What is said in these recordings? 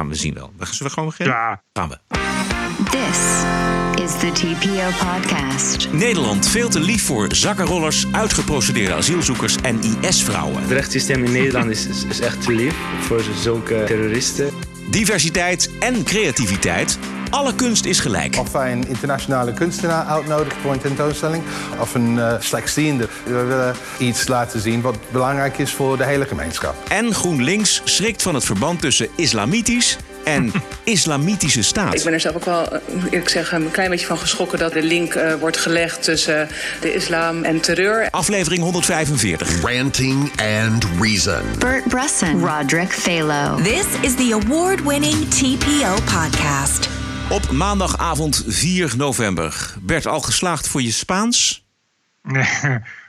gaan we zien wel. Zullen we gewoon beginnen? Ja. Gaan we. This is the TPO podcast. Nederland veel te lief voor zakkenrollers, uitgeprocedeerde asielzoekers en IS-vrouwen. Het rechtssysteem in Nederland is, is, is echt te lief voor zulke terroristen. Diversiteit en creativiteit. Alle kunst is gelijk. Of wij een internationale kunstenaar uitnodigen voor een tentoonstelling of een uh, slechtziende. We willen iets laten zien wat belangrijk is voor de hele gemeenschap. En GroenLinks schrikt van het verband tussen islamitisch en islamitische staat. Ik ben er zelf ook wel, eh, ik zeggen, een klein beetje van geschrokken dat de link uh, wordt gelegd tussen de islam en terreur. Aflevering 145. Ranting and Reason. Bert Bresson, Roderick Phalo. This is the award-winning TPO podcast. Op maandagavond 4 november. Bert, al geslaagd voor je Spaans?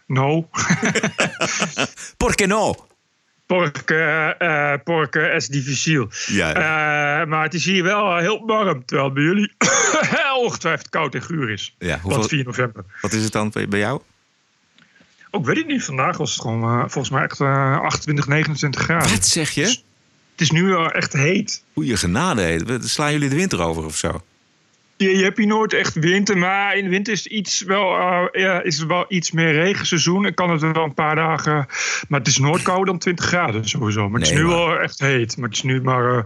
no. Por no? Porque, uh, porque es difícil. Ja. Uh, maar het is hier wel heel warm, terwijl bij jullie ongetwijfeld koud en guur is. Ja, hoeveel... Want 4 november. Wat is het dan bij jou? Ook weet ik niet. Vandaag was het gewoon uh, volgens mij echt 28, 29 graden. Wat zeg je? Het is nu echt heet. Goeie genade. Slaan jullie de winter over of zo? Je, je hebt hier nooit echt winter, maar in de winter is, iets wel, uh, ja, is er wel iets meer regenseizoen. En kan het wel een paar dagen. Maar het is nooit kouder dan 20 graden sowieso. Maar het nee, is nu maar... wel echt heet. Maar het is nu maar. Uh,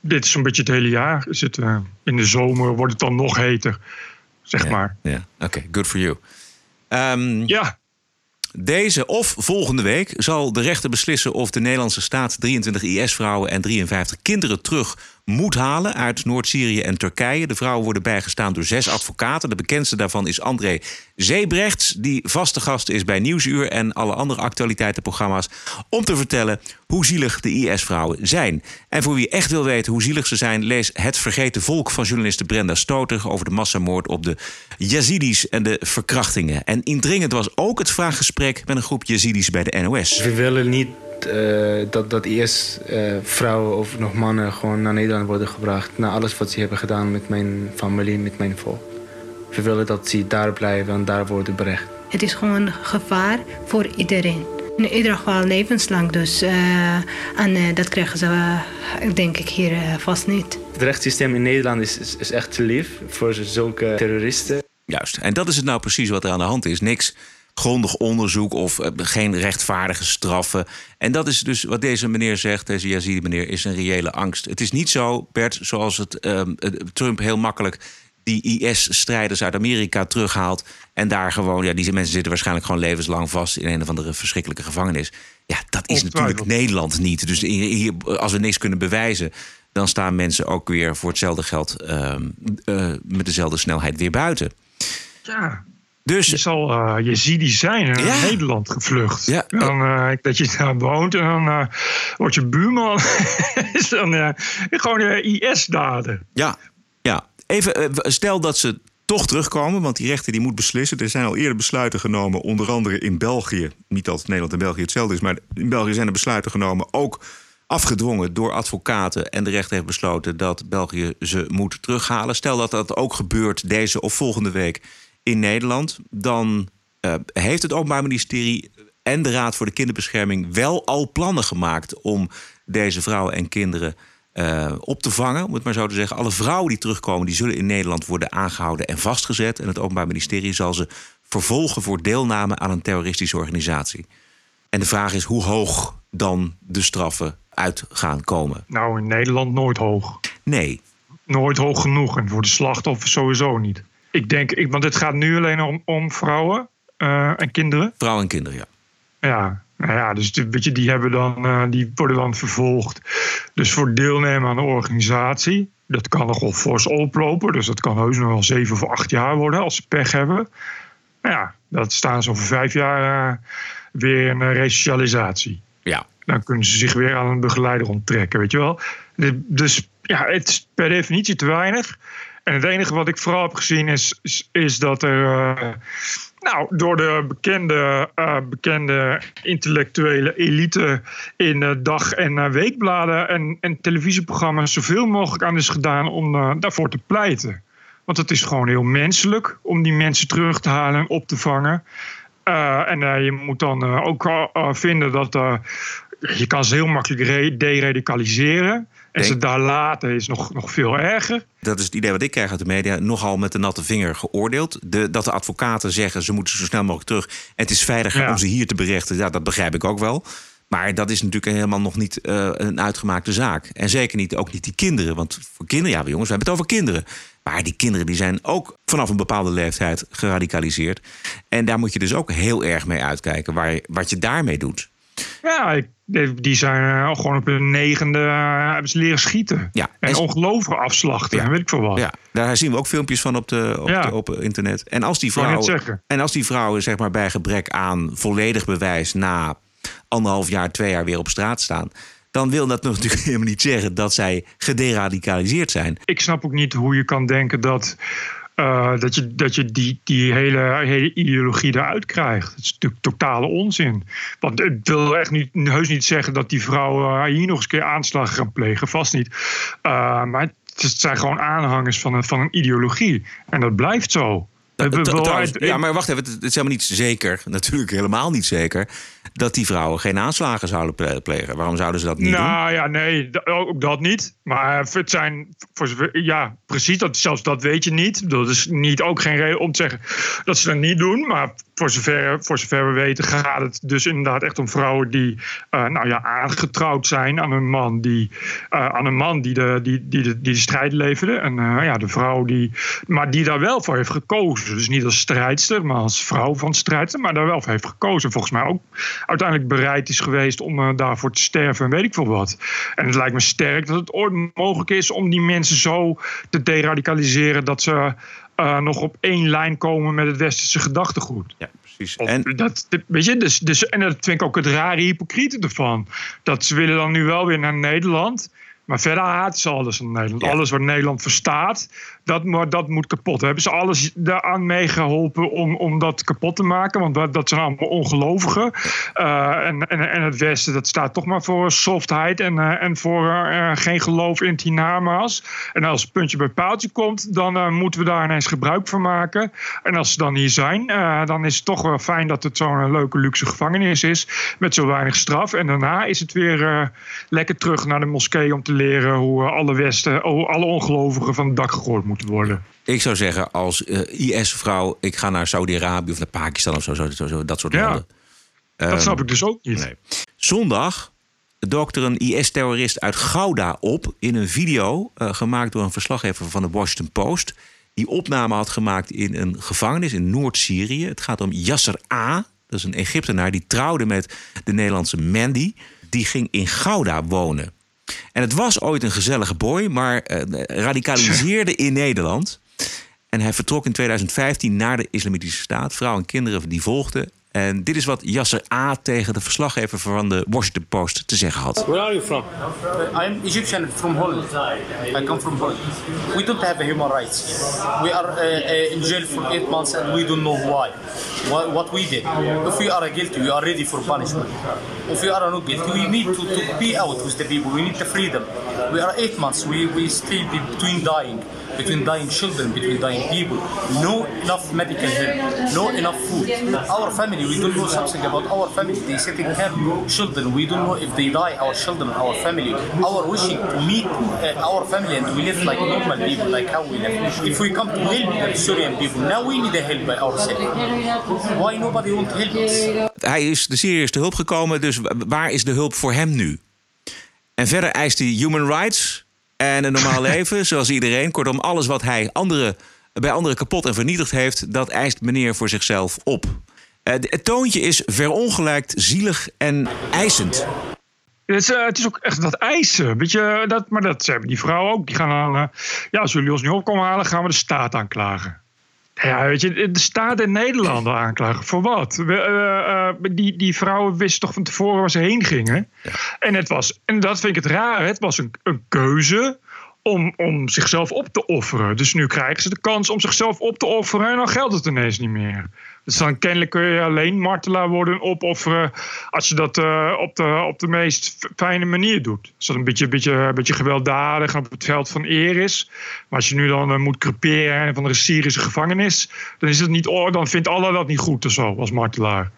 dit is zo'n beetje het hele jaar. Is het, uh, in de zomer wordt het dan nog heter. Zeg ja, maar. Ja, oké, okay, good for you. Um, ja. Deze of volgende week zal de rechter beslissen of de Nederlandse staat 23 IS-vrouwen en 53 kinderen terug moet halen uit Noord-Syrië en Turkije. De vrouwen worden bijgestaan door zes advocaten. De bekendste daarvan is André Zeebrechts, die vaste gast is bij Nieuwsuur en alle andere actualiteitenprogramma's. Om te vertellen hoe zielig de IS-vrouwen zijn. En voor wie echt wil weten hoe zielig ze zijn, lees Het Vergeten Volk van journaliste Brenda Stoter over de massamoord op de Yazidis en de verkrachtingen. En indringend was ook het vraaggesprek met een groep Yazidis bij de NOS. We willen niet uh, dat, dat eerst uh, vrouwen of nog mannen gewoon naar Nederland worden gebracht. Na alles wat ze hebben gedaan met mijn familie, met mijn volk. We willen dat ze daar blijven en daar worden berecht. Het is gewoon gevaar voor iedereen. In ieder geval levenslang dus. Uh, en dat krijgen ze, denk ik, hier vast niet. Het rechtssysteem in Nederland is, is, is echt te lief voor zulke terroristen. Juist, en dat is het nou precies wat er aan de hand is. Niks grondig onderzoek of uh, geen rechtvaardige straffen. En dat is dus wat deze meneer zegt, deze Yazidi meneer, is een reële angst. Het is niet zo, Bert, zoals het uh, Trump heel makkelijk die IS-strijders uit Amerika terughaalt. En daar gewoon, ja, die mensen zitten waarschijnlijk gewoon levenslang vast in een of andere verschrikkelijke gevangenis. Ja, dat is natuurlijk Nederland niet. Dus hier, als we niks kunnen bewijzen, dan staan mensen ook weer voor hetzelfde geld uh, met dezelfde snelheid weer buiten. Ja, dus, je zal uh, Yazidi zijn en ja. Nederland gevlucht. Ja. Dan, uh, dat je daar woont en dan uh, wordt je buurman is dan gewoon IS-daden. Ja, ja. Even, stel dat ze toch terugkomen, want die rechter die moet beslissen. Er zijn al eerder besluiten genomen, onder andere in België. Niet dat Nederland en België hetzelfde is, maar in België zijn er besluiten genomen, ook afgedwongen door advocaten. En de rechter heeft besloten dat België ze moet terughalen. Stel dat dat ook gebeurt deze of volgende week in Nederland, dan uh, heeft het Openbaar Ministerie en de Raad voor de Kinderbescherming wel al plannen gemaakt om deze vrouwen en kinderen uh, op te vangen. Om het maar zo te zeggen. Alle vrouwen die terugkomen, die zullen in Nederland worden aangehouden en vastgezet. En het Openbaar Ministerie zal ze vervolgen voor deelname aan een terroristische organisatie. En de vraag is hoe hoog dan de straffen uit gaan komen. Nou, in Nederland nooit hoog. Nee. Nooit hoog genoeg. En voor de slachtoffers sowieso niet. Ik denk, ik, want het gaat nu alleen om, om vrouwen uh, en kinderen. Vrouwen en kinderen, ja. Ja, nou ja, dus die, die, hebben dan, uh, die worden dan vervolgd. Dus voor deelnemen aan de organisatie, dat kan nogal fors oplopen. Dus dat kan heus nog wel zeven of acht jaar worden als ze pech hebben. Nou ja, dat staan ze over vijf jaar uh, weer in resocialisatie. Ja. Dan kunnen ze zich weer aan een begeleider onttrekken, weet je wel. Dus ja, het is per definitie te weinig. En het enige wat ik vooral heb gezien is, is, dat er uh, nou, door de bekende, uh, bekende intellectuele elite in uh, dag- en weekbladen en, en televisieprogramma's zoveel mogelijk aan is gedaan om daarvoor te pleiten. Want het is gewoon heel menselijk om die mensen terug te halen en op te vangen. En je moet dan ook vinden dat je kan ze heel makkelijk re- deradicaliseren. En ze daar laten is nog, nog veel erger. Dat is het idee wat ik krijg uit de media. Nogal met de natte vinger geoordeeld. De, dat de advocaten zeggen ze moeten zo snel mogelijk terug. Het is veiliger Ja. om ze hier te berechten. Ja, dat begrijp ik ook wel. Maar dat is natuurlijk helemaal nog niet eh, een uitgemaakte zaak. En zeker niet, ook niet die kinderen. Want voor kinderen, ja jongens, we hebben het over kinderen. Maar die kinderen die zijn ook vanaf een bepaalde leeftijd geradicaliseerd. En daar moet je dus ook heel erg mee uitkijken waar, wat je daarmee doet. Ja, ik, die zijn eh, gewoon op hun negende eh, hebben ze leren schieten. Ja, En en- ongelooflijk afslachten, en weet ik veel wat. Ja, daar zien we ook filmpjes van op, de, op, Ja. de- op internet. En als die vrouwen, en als die vrouwen zeg maar, bij gebrek aan volledig bewijs na anderhalf jaar, twee jaar weer op straat staan, dan wil dat natuurlijk helemaal niet zeggen dat zij gederadicaliseerd zijn. Ik snap ook niet hoe je kan denken dat, eh, dat je, dat je die, die hele, hele ideologie eruit krijgt. Het is natuurlijk totale onzin. Want het wil echt niet, heus niet zeggen dat die vrouwen hier nog eens een keer aanslagen gaan plegen. Vast niet. Eh, maar het zijn gewoon aanhangers van een, van een ideologie. En dat blijft zo. Trouwens, ja, maar wacht even, het is helemaal niet zeker, natuurlijk helemaal niet zeker, dat die vrouwen geen aanslagen zouden ple- plegen. Waarom zouden ze dat niet doen? nou ja, nee, ook dat niet. Maar het zijn, ja, precies, dat, zelfs dat weet je niet. Dat is niet, ook geen reden om te zeggen dat ze dat niet doen. Maar voor zover, voor zover we weten gaat het dus inderdaad echt om vrouwen die eh, nou ja, aangetrouwd zijn aan een man die, eh, aan een man die, de, die, die, de, die strijd leverde. En eh, ja, de vrouw die, maar die daar wel voor heeft gekozen. Dus niet als strijdster, maar als vrouw van strijdster, maar daar wel voor heeft gekozen. Volgens mij ook uiteindelijk bereid is geweest om daarvoor te sterven en weet ik veel wat. En het lijkt me sterk dat het ooit mogelijk is om die mensen zo te deradicaliseren dat ze eh, nog op één lijn komen met het westerse gedachtegoed. Ja, precies. Of En dat, weet je, dus, dus, en dat vind ik ook het rare hypocriete ervan. Dat ze willen dan nu wel weer naar Nederland. Maar verder haten ze alles aan Nederland. Ja. Alles wat Nederland verstaat, dat, mo- dat moet kapot. Hebben ze alles daaraan meegeholpen om, om dat kapot te maken? Want dat- dat zijn allemaal ongelovigen. Eh, en, en, en het Westen, dat staat toch maar voor softheid en, eh, en voor eh, geen geloof in het hiernamaals. En als het puntje bij paaltje komt, dan moeten we daar ineens gebruik van maken. En als ze dan hier zijn, dan is het toch wel fijn dat het zo'n leuke luxe gevangenis is. Met zo weinig straf. En daarna is het weer lekker terug naar de moskee om te leren hoe alle Westen, alle ongelovigen van het dak gegooid moeten worden. ik zou zeggen, als eh, IS-vrouw, ik ga naar Saudi-Arabië of naar Pakistan of zo, zo, zo, zo, dat soort Ja. landen. Dat Ehm, snap ik dus ook niet. Nee. Zondag dook er een IS-terrorist uit Gouda op in een video eh, gemaakt door een verslaggever van de Washington Post. Die opname had gemaakt in een gevangenis in Noord-Syrië. Het gaat om Yasser A. Dat is een Egyptenaar die trouwde met de Nederlandse Mandy. Die ging in Gouda wonen. En het was ooit een gezellige boy, maar eh, radicaliseerde in Nederland. En hij vertrok in 2015 naar de Islamitische Staat. Vrouw en kinderen die volgden. En dit is wat Yasser A. tegen de verslaggever van de Washington Post te zeggen had. Where are you from? I'm Egyptian from Holland. I come from Holland. We don't have human rights. We are uh, uh, in jail for eight months and we don't know why. What, what we did. If we are guilty, we are ready for punishment. If we are not guilty, we need to, to be out with the people. We need the freedom. We are eight months. We, we stay between dying. Between dying children, between dying people. No enough medical help. No enough food. Our family, we don't know something about our family. They sit in camp. Children, we don't know if they die, our children, our family. Our wishing to meet uh, our family and we live like normal people, like how we live. If we come to help the Syrian people, now we need the help by ourselves. Why nobody won't help us? Hij is de Syriërs te hulp gekomen, dus wa- waar is de hulp voor hem nu? En verder eist hij human rights en een normaal leven, zoals iedereen. Kortom, alles wat hij andere, bij anderen kapot en vernietigd heeft, dat eist meneer voor zichzelf op. Eh, de- Het toontje is verongelijkt, zielig en eisend. Het is, eh, het is ook echt dat eisen. Weet je, dat, maar dat hebben die vrouwen ook. Die gaan dan, eh, ja, als jullie ons niet opkomen halen, gaan we de staat aanklagen. Ja, weet je, de staat en Nederland aanklagen. Voor wat? We, eh, eh, die, die vrouwen wisten toch van tevoren waar ze heen gingen. En, het was, en dat vind ik het raar. Het was een, een keuze om, om zichzelf op te offeren. Dus nu krijgen ze de kans om zichzelf op te offeren. En dan geldt het ineens niet meer. Dus dan kennelijk kun je alleen martelaar worden en opofferen. als je dat eh, op, de, op de meest fijne manier doet. Als dat een beetje, beetje, beetje gewelddadig en op het veld van eer is. Maar als je nu dan eh, moet creperen van de Syrische gevangenis. dan, is het niet, dan vindt Allah dat niet goed of zo als martelaar.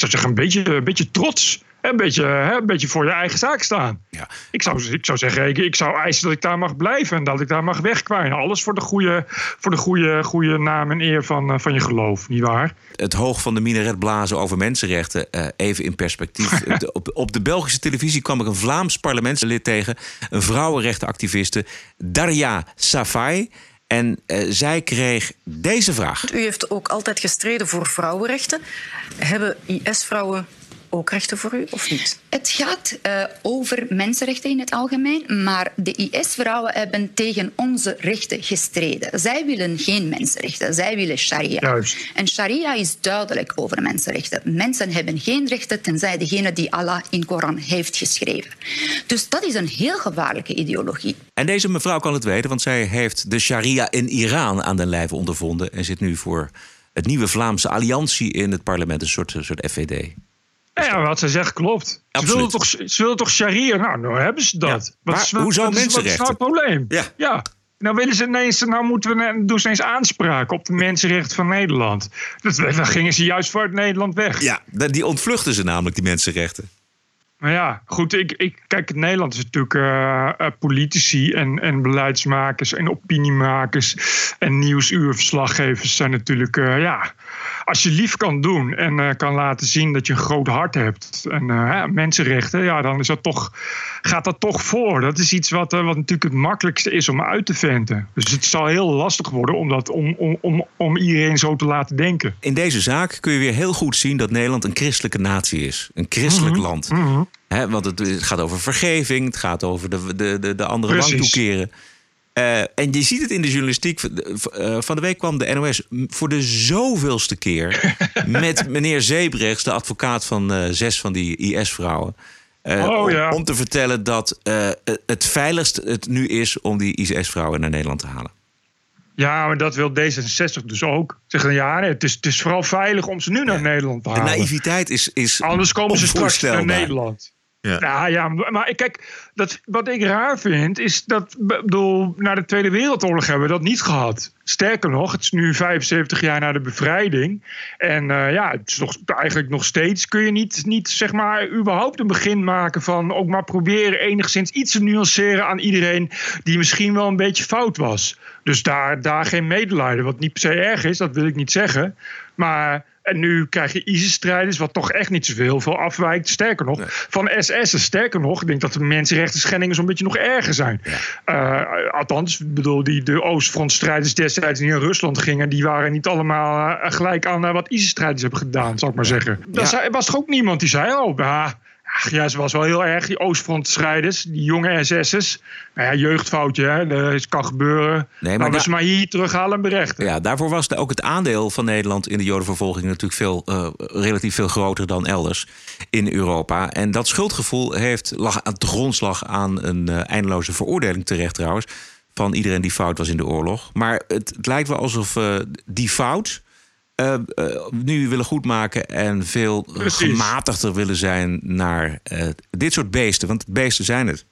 Zou zeggen, een beetje, een beetje trots. Een beetje, hè, een beetje voor je eigen zaak staan. Ja. Ik, zou, ik zou zeggen, ik, ik zou eisen dat ik daar mag blijven en dat ik daar mag wegkwijnen. Alles voor de goede, voor de goede, goede naam en eer van, eh, van je geloof, nietwaar? Het hoog van de minaret blazen over mensenrechten. eh, even in perspectief. De- op, op de Belgische televisie kwam ik een Vlaams parlementslid tegen. Een vrouwenrechtenactiviste. Daria Safai. En eh, zij kreeg deze vraag. U heeft ook altijd gestreden voor vrouwenrechten. Hebben IS-vrouwen ook rechten voor u of niet? Het gaat eh, over mensenrechten in het algemeen, maar de IS-vrouwen hebben tegen onze rechten gestreden. Zij willen geen mensenrechten, zij willen sharia. Juist. En sharia is duidelijk over mensenrechten. Mensen hebben geen rechten tenzij degene die Allah in Koran heeft geschreven. Dus dat is een heel gevaarlijke ideologie. En deze mevrouw kan het weten, want zij heeft de sharia in Iran aan den lijve ondervonden. En zit nu voor het nieuwe Vlaamse alliantie in het parlement, een soort, een soort FVD. Nou ja, wat zij zegt klopt. Ze willen, toch, ze willen toch sharia? Nou, nou hebben ze dat. Ja, Wat maar is- wat- hoezo wat Wat is nou mensenrechten? het probleem? Ja. ja. Nou, willen ze ineens, nou moeten we, doen ze ineens aanspraak op de mensenrechten van Nederland. Dat, dan gingen ze juist voor uit Nederland weg. Ja, die ontvluchten ze namelijk, die mensenrechten. Maar ja, goed, ik, ik, kijk, Nederland is natuurlijk eh, eh, politici en, en beleidsmakers en opiniemakers en nieuwsuurverslaggevers zijn natuurlijk, eh, ja, als je lief kan doen en eh, kan laten zien dat je een groot hart hebt en eh, mensenrechten, ja, dan is dat toch, gaat dat toch voor. Dat is iets wat, eh, wat natuurlijk het makkelijkste is om uit te venten. Dus het zal heel lastig worden om, dat, om, om, om, om iedereen zo te laten denken. In deze zaak kun je weer heel goed zien dat Nederland een christelijke natie is. Een christelijk Mhm, land. mhm. Want het, gaat over vergeving, het gaat over de, de, de, de andere wang Precies. toekeren. Eh, en je ziet het in de journalistiek. Eh, van de week kwam de NOS voor de zoveelste keer met meneer Zebrechts, de advocaat van eh, zes van die IS-vrouwen. Oh, ja. om, om te vertellen dat het veiligst het nu is om die IS-vrouwen naar Nederland te halen. Ja, maar dat wil D66 dus ook. Zeggen ja, het, is, het is vooral veilig om ze nu naar Nederland te De halen. naïviteit is, is Anders komen ze straks naar. Nederland. Ja. Ja, ja, maar kijk, dat, wat ik raar vind, is dat, ik bedoel, na de Tweede Wereldoorlog hebben we dat niet gehad. Sterker nog, het is nu 75 jaar na de bevrijding. En eh, ja, het is nog, eigenlijk nog steeds kun je niet, niet, zeg maar, überhaupt een begin maken van ook maar proberen enigszins iets te nuanceren aan iedereen die misschien wel een beetje fout was. Dus daar, daar geen medelijden, wat niet per se erg is, dat wil ik niet zeggen. Maar en nu krijg je ISIS-strijders, wat toch echt niet zoveel veel afwijkt. Sterker nog, van SS'en. Sterker nog, ik denk dat de mensenrechten schendingen zo'n beetje nog erger zijn. Eh, althans, ik bedoel, die, de Oostfrontstrijders destijds die in Rusland gingen... die waren niet allemaal eh, gelijk aan eh, wat ISIS-strijders hebben gedaan, zou ik maar zeggen. Er was toch ook niemand die zei, oh, ja... Ja, ze was wel heel erg, die Oostfrontstrijders, die jonge SS'ers. Nou ja, jeugdfoutje, hè, dat kan gebeuren. Nee, maar maar we da- ze maar hier terughalen en berechten. Ja, daarvoor was de- ook het aandeel van Nederland in de Jodenvervolging natuurlijk veel, eh, relatief veel groter dan elders in Europa. En dat schuldgevoel heeft, lag aan de grondslag aan een eh, eindeloze veroordeling terecht trouwens. Van iedereen die fout was in de oorlog. Maar het, het lijkt wel alsof eh, die fout eh, eh, nu willen goedmaken en veel Precies. gematigder willen zijn naar eh, dit soort beesten. Want beesten zijn het.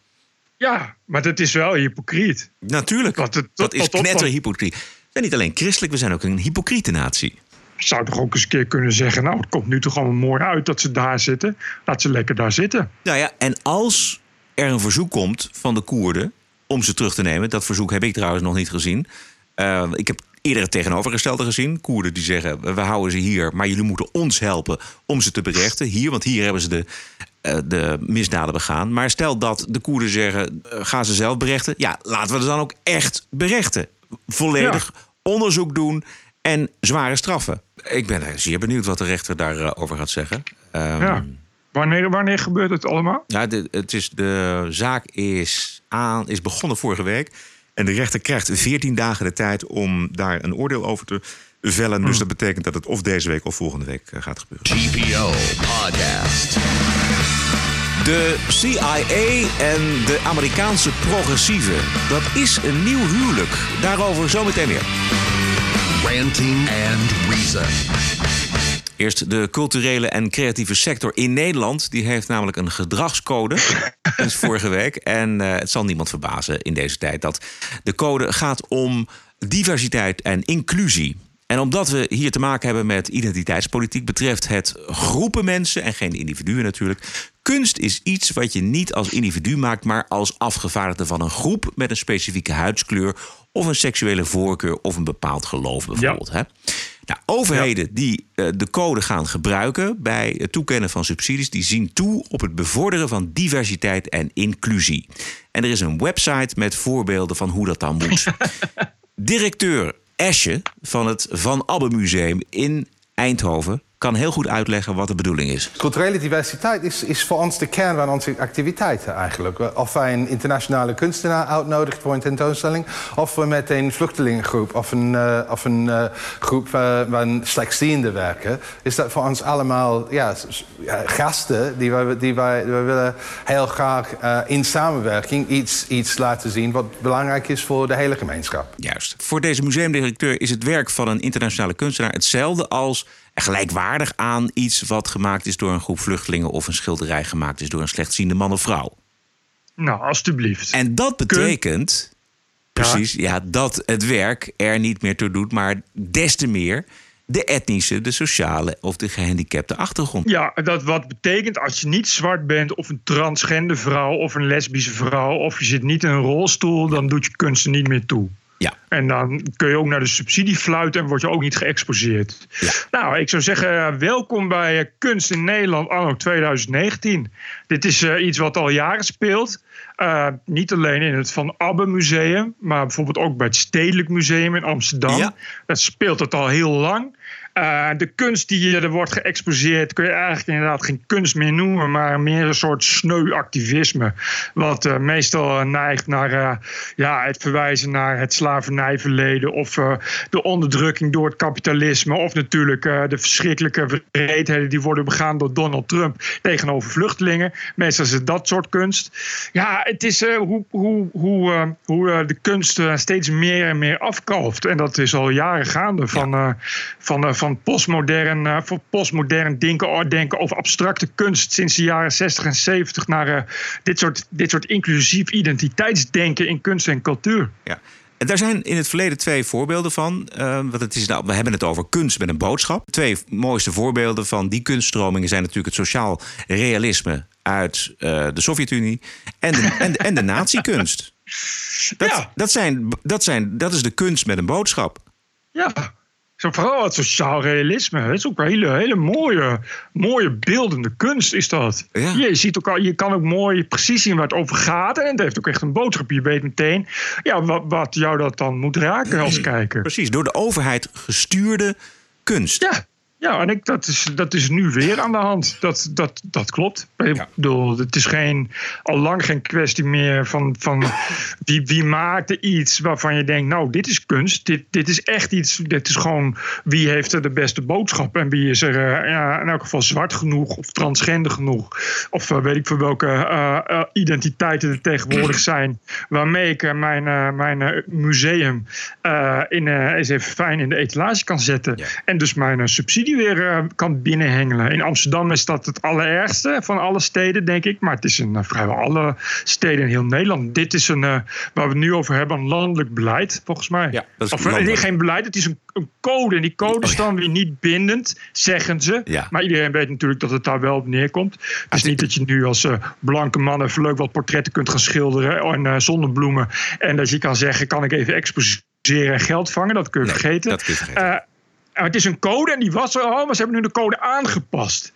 Ja, maar dat is wel hypocriet. Natuurlijk. Want het- dat is knetterhypocriet. We zijn niet alleen christelijk, we zijn ook een hypocriete natie. Je zou toch ook eens een keer kunnen zeggen... nou, het komt nu toch allemaal mooi uit dat ze daar zitten. Laat ze lekker daar zitten. Nou ja, en als er een verzoek komt van de Koerden om ze terug te nemen, dat verzoek heb ik trouwens nog niet gezien. Ik heb eerder het tegenovergestelde gezien. Koerden die zeggen: we houden ze hier, maar jullie moeten ons helpen om ze te berechten hier, want hier hebben ze de, eh, de misdaden begaan. Maar stel dat de Koerden zeggen: eh, ga ze zelf berechten. Ja, laten we ze dan ook echt berechten. Volledig onderzoek doen en zware straffen. Ik ben eh, zeer benieuwd wat de rechter daarover gaat zeggen. Ehm, Ja. Wanneer, wanneer gebeurt het allemaal? ja, de, het is, de zaak is, aan, is begonnen vorige week. En de rechter krijgt 14 dagen de tijd om daar een oordeel over te vellen. Dus dat betekent dat het of deze week of volgende week eh, gaat gebeuren. TPO Podcast. De CIA en de Amerikaanse progressieven. Dat is een nieuw huwelijk. Daarover zometeen meer. Ranting and Reason. Eerst de culturele en creatieve sector in Nederland. Die heeft namelijk een gedragscode sinds vorige week. En eh, het zal niemand verbazen in deze tijd dat de code gaat om diversiteit en inclusie. En omdat we hier te maken hebben met identiteitspolitiek, betreft het groepen mensen en geen individuen natuurlijk. Kunst is iets wat je niet als individu maakt, maar als afgevaardigde van een groep met een specifieke huidskleur of een seksuele voorkeur of een bepaald geloof bijvoorbeeld. Hè? Nou, overheden die uh, de code gaan gebruiken bij het toekennen van subsidies, die zien toe op het bevorderen van diversiteit en inclusie. En er is een website met voorbeelden van hoe dat dan moet. Directeur Esche van het Van Abbe Museum in Eindhoven kan heel goed uitleggen wat de bedoeling is. Culturele diversiteit is, is voor ons de kern van onze activiteiten eigenlijk. Of wij een internationale kunstenaar uitnodigen voor een tentoonstelling... of we met een vluchtelingengroep of een, uh, of een uh, groep uh, van slechtzienden werken... is dat voor ons allemaal ja, gasten die wij, die wij, wij willen heel graag in samenwerking iets, iets laten zien... wat belangrijk is voor de hele gemeenschap. Juist. Voor deze museumdirecteur is het werk van een internationale kunstenaar hetzelfde als gelijkwaardig aan iets wat gemaakt is door een groep vluchtelingen of een schilderij gemaakt is door een slechtziende man of vrouw. Nou, alstublieft. En dat betekent precies ja. dat het werk er niet meer toe doet, maar des te meer de etnische, de sociale of de gehandicapte achtergrond. Ja, dat wat betekent als je niet zwart bent of een transgender vrouw of een lesbische vrouw of je zit niet in een rolstoel, dan doet je kunst er niet meer toe. Ja. En dan kun je ook naar de subsidie fluiten en word je ook niet geëxposeerd. Ja. Nou, ik zou zeggen, welkom bij Kunst in Nederland anno 2019. Dit is uh, iets wat al jaren speelt. Uh, niet alleen in het Van Abbe Museum, maar bijvoorbeeld ook bij het Stedelijk Museum in Amsterdam. Ja. Dat speelt het al heel lang. Uh, de kunst die hier wordt geëxposeerd, kun je eigenlijk inderdaad geen kunst meer noemen, maar meer een soort sneu activisme. Wat uh, meestal neigt naar uh, ja, het verwijzen naar het slavernijverleden of de onderdrukking door het kapitalisme. Of natuurlijk de verschrikkelijke wreedheden die worden begaan door Donald Trump tegenover vluchtelingen. Meestal is het dat soort kunst. Ja, het is hoe, hoe, hoe, hoe de kunst steeds meer en meer afkalft. En dat is al jaren gaande van, van, van van postmodern, uh, van postmodern denken, denken over abstracte kunst sinds de jaren 60 en 70 naar uh, dit, soort, dit soort inclusief identiteitsdenken in kunst en cultuur. Ja. En daar zijn in het verleden twee voorbeelden van. Uh, want het is, nou, we hebben het over kunst met een boodschap. Twee mooiste voorbeelden van die kunststromingen zijn natuurlijk het sociaal realisme uit uh, de Sovjet-Unie en de, en, de, en de nazi-kunst. Dat, ja. dat, zijn, dat, zijn, dat is de kunst met een boodschap. Ja, zo, vooral het sociaal realisme. Het is ook een hele, hele mooie, mooie beeldende kunst, is dat. Ja. Je, ziet ook al, je kan ook mooi precies zien waar het over gaat. En het heeft ook echt een boodschap. Je weet meteen ja, wat, wat jou dat dan moet raken als kijker. Precies, door de overheid gestuurde kunst. Ja. Ja, en ik, dat, is, dat is nu weer aan de hand. Dat, dat, dat klopt. Ik Ja. bedoel, het is geen, al lang geen kwestie meer van, van wie, wie maakte iets waarvan je denkt, nou, dit is kunst. Dit, dit is echt iets. Dit is gewoon wie heeft er de beste boodschap. En wie is er eh, ja, in elk geval zwart genoeg of transgender genoeg. Of eh, weet ik voor welke eh, identiteiten er tegenwoordig zijn. Waarmee ik mijn, mijn museum in, eens even fijn in de etalage kan zetten. En dus mijn eh, subsidie weer eh, kan binnenhengelen. In Amsterdam is dat het allerergste van alle steden, denk ik. Maar het is in eh, vrijwel alle steden in heel Nederland. Dit is een, eh, waar we het nu over hebben, een landelijk beleid, volgens mij. Ja, dat is of landelijk. nee, geen beleid, het is een, een code. En die code is dan weer niet bindend, zeggen ze. Ja. Maar iedereen weet natuurlijk dat het daar wel op neerkomt. Het is niet dat je nu als blanke man even leuk wat portretten kunt gaan schilderen en eh, zonnebloemen. En dat je kan zeggen, kan ik even exposeren en geld vangen? Dat kun je Nee, vergeten. dat kun je vergeten. Uh, het is een code en die was er al, maar ze hebben nu de code aangepast.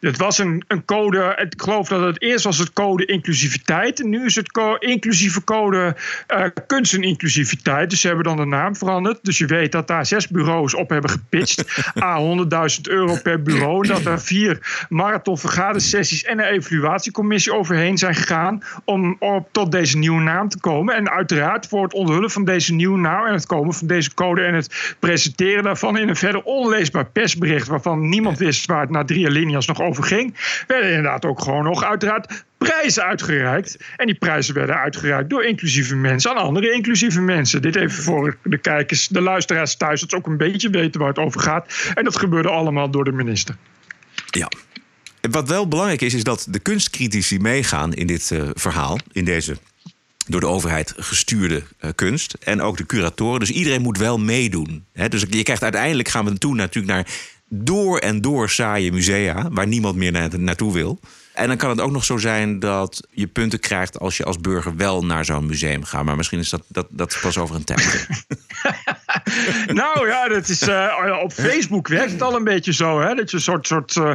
Het was een, een code, ik geloof dat het eerst was het code inclusiviteit. En nu is het co inclusieve code uh, kunst en inclusiviteit. Dus ze hebben dan de naam veranderd. Dus je weet dat daar zes bureaus op hebben gepitcht. A 100.000 euro per bureau. Dat er vier marathon vergadersessies en een evaluatiecommissie overheen zijn gegaan. Om op, tot deze nieuwe naam te komen. En uiteraard voor het onthullen van deze nieuwe naam en het komen van deze code en het presenteren daarvan in een verder onleesbaar persbericht. waarvan niemand wist waar het na drie alinea's nog over ging, werden inderdaad ook gewoon nog uiteraard prijzen uitgereikt. En die prijzen werden uitgereikt door inclusieve mensen aan andere inclusieve mensen. Dit even voor de kijkers, de luisteraars thuis, dat ze ook een beetje weten waar het over gaat. En dat gebeurde allemaal door de minister. Ja. Wat wel belangrijk is, is dat de kunstcritici meegaan in dit uh, verhaal, in deze door de overheid gestuurde eh, kunst. En ook de curatoren. Dus iedereen moet wel meedoen. Dus je krijgt uiteindelijk gaan we toe natuurlijk naar door en door saaie musea. Waar niemand meer na- naartoe wil. En dan kan het ook nog zo zijn dat je punten krijgt als je als burger wel naar zo'n museum gaat. Maar misschien is dat, dat, dat pas over een tijd. Nou ja, dat is, eh, op Facebook werkt het al een beetje zo. Hè? Dat je een soort, soort, eh,